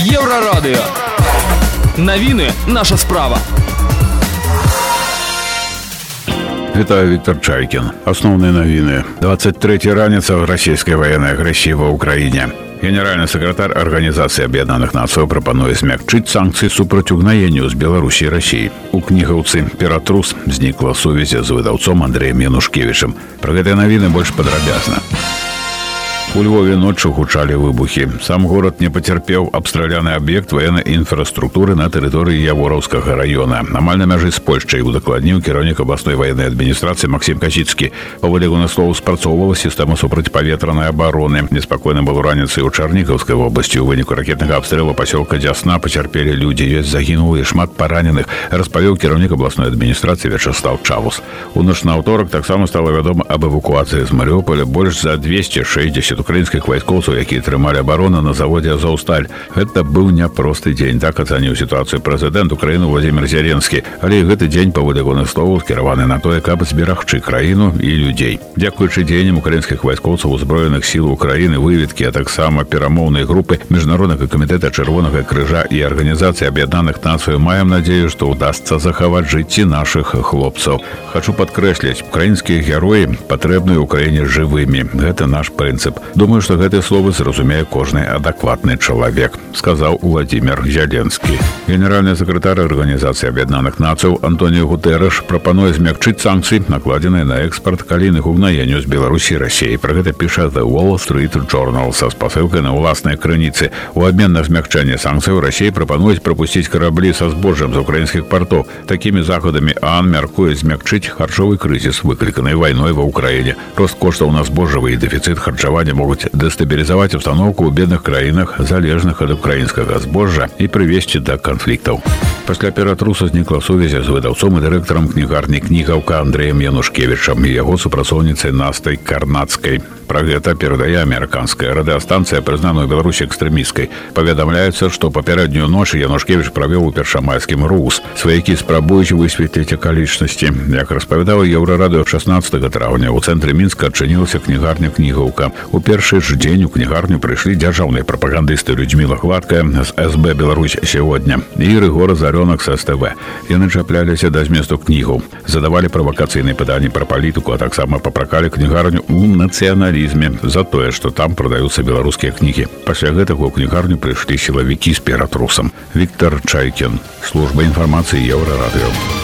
Еврорадио. Новины наша справа. Вітаю Віктор Чайкін. Основні новини. 23 раніца расійскай военной агрэсіі ва ўкраіне. Генеральны сакратар Арганізацыі Аб'яднаных Нацыяў прапануе змякчыць санкцыі супраць угнаенню з Беларусі і рассіі. У кнігаўцы ператрус знікла сувязі з выдаўцом Андрэем Янушкевічам. Пра гэтыя навіны больш падрабязна. У Львове ноччу гучалі выбухі. Сам горад не пацярпеў абстраляны аб'ект ваеннай інфраструктуры на тэрыторыі явораўскага раёна. Амаль на мяжы з Польшчай удакладніў кіраўнік абласной ваеннай адміністрацыі Максім Касіцкі. Паводле яго слову спрацоўвала сістэма супрацьпаветранай абароны. Неспакойна было раніцай у Чарнікаўскай вобласці у выніку ракетнага абстрэлу пасёлка дзясна пацярпелі людзі ёсць загінулі шмат параненых распавёў кіраўнік абласной адміністрацыі вячастаў чавус у ноч на аўторак таксама стала вядома аб эвакуацыі з марыополя больш за 260 украінскіх вайскоўцаў якія трымалі абарону на заводзе азоўсталь гэта быў няпросты дзень так ацаніў сітуацыю прэзідэнт украіны владимир зяленскі але гэты дзень паводле ягоных словаў скіраваны на тое каб зберагчы краіну і людзей дзякуючы дзеянням украінскіх вайскоўцаў узброеных сіл украіны выведкі а таксама перамоўнай групы міжнароднага камітэта чырвонага крыжа і арганізацыі аб'яднаных нацыю маем надзею што ўдасца захаваць жыцці наших хлопцаў хочу падкрэсліць украінскія героі патрэбныя ўкраіне жывымі гэта наш прынцып думаю что гэтыя словы зразумее кожны адэкватны чалавек сказаў владимир зяленскі генеральны сакратар арганізацыі аб'яднаных нацыў антоніо гутэраш прапануе змякчыць санкцыі накладзеныя на экспорт калійных угнаенню з беларусі рассіі про гэта піша the wall street journal са спасылкай на ўласныя крыніцы у абмен на змякчэнне санкцыяў рассіі прапануюць пропусціць караблі са збожжам з украінскіх партоў такімі захадамі ан мяркуе змякчыць харчовы крызіс выкліканай вайной ва ўкраіне рост коштаў на збожжавы і дэфіцыт харчавання могуць дэстабілізаваць установку ў бедных краінах залежных ад украінскага збожжа і прывесці да канфліктаў пасля ператруса знікла сувязі з выдаўцом і дырэктарам кнігарні кнігаўка андреем янушкевічам і яго супрацоўніцай настай карнацкай Пра гэта перадае амерыканская радыастанцыя прызнаную беларусі экстрэміскай паведамляецца што папярэднюю ноч янушкевич правёў у першамайскім рус сваякі спрабуюць высветліць акалічнасці як распавядаў еўрарадыо 16 траўня у цэнтры мінска адчынілася кнігарня кнігаўка у першы ж дзень у кнігарню прыйшлі дзяржаўныя прапагандысты людзьміла гладкая з сб Беларусь сегодня і рыгора зарёнак са СТВ яны чапляліся да зместу кнігаў задавалі правакацыйныя пытанні пра палітыку а таксама папракалі кнігарню у нацыяналізме турызме за тое што там прадаюцца беларускія кнігі пасля гэтага ў кнігарню прыйшлі сілавікі з ператрусам Віктор чайкін служба інфармацыі еўрарадыё